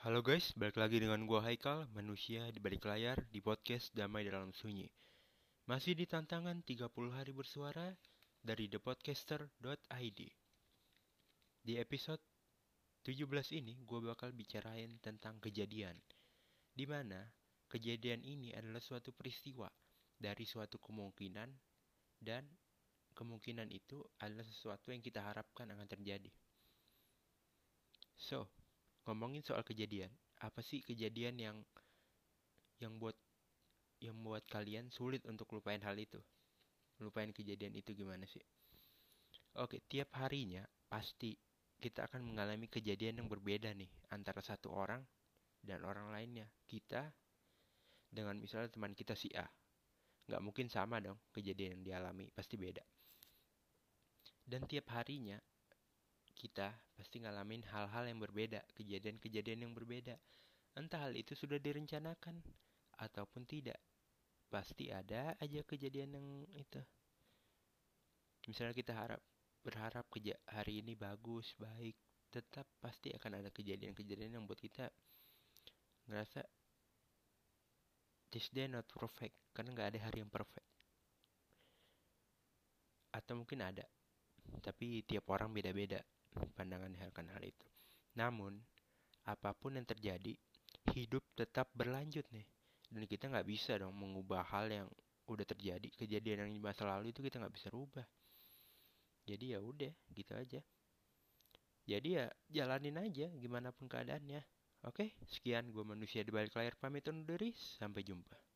Halo guys, balik lagi dengan gua Haikal, manusia di balik layar di podcast Damai Dalam Sunyi. Masih di tantangan 30 hari bersuara dari thepodcaster.id. Di episode 17 ini gue bakal bicarain tentang kejadian. Di mana kejadian ini adalah suatu peristiwa dari suatu kemungkinan dan kemungkinan itu adalah sesuatu yang kita harapkan akan terjadi. So, ngomongin soal kejadian, apa sih kejadian yang yang buat yang membuat kalian sulit untuk lupain hal itu? Lupain kejadian itu gimana sih? Oke, tiap harinya pasti kita akan mengalami kejadian yang berbeda nih antara satu orang dan orang lainnya. Kita dengan misalnya teman kita si A, nggak mungkin sama dong kejadian yang dialami, pasti beda. Dan tiap harinya kita pasti ngalamin hal-hal yang berbeda, kejadian-kejadian yang berbeda. Entah hal itu sudah direncanakan ataupun tidak. Pasti ada aja kejadian yang itu. Misalnya kita harap berharap kerja hari ini bagus, baik, tetap pasti akan ada kejadian-kejadian yang buat kita ngerasa this day not perfect karena nggak ada hari yang perfect atau mungkin ada tapi tiap orang beda-beda pandangan akan hal itu. Namun, apa pun yang terjadi, hidup tetap berlanjut nih. Dan kita nggak bisa dong mengubah hal yang udah terjadi, kejadian yang di masa lalu itu kita nggak bisa rubah. Jadi ya udah, gitu aja. Jadi ya jalanin aja gimana pun keadaannya. Oke, sekian gue manusia di balik layar pamit undur diri. Sampai jumpa.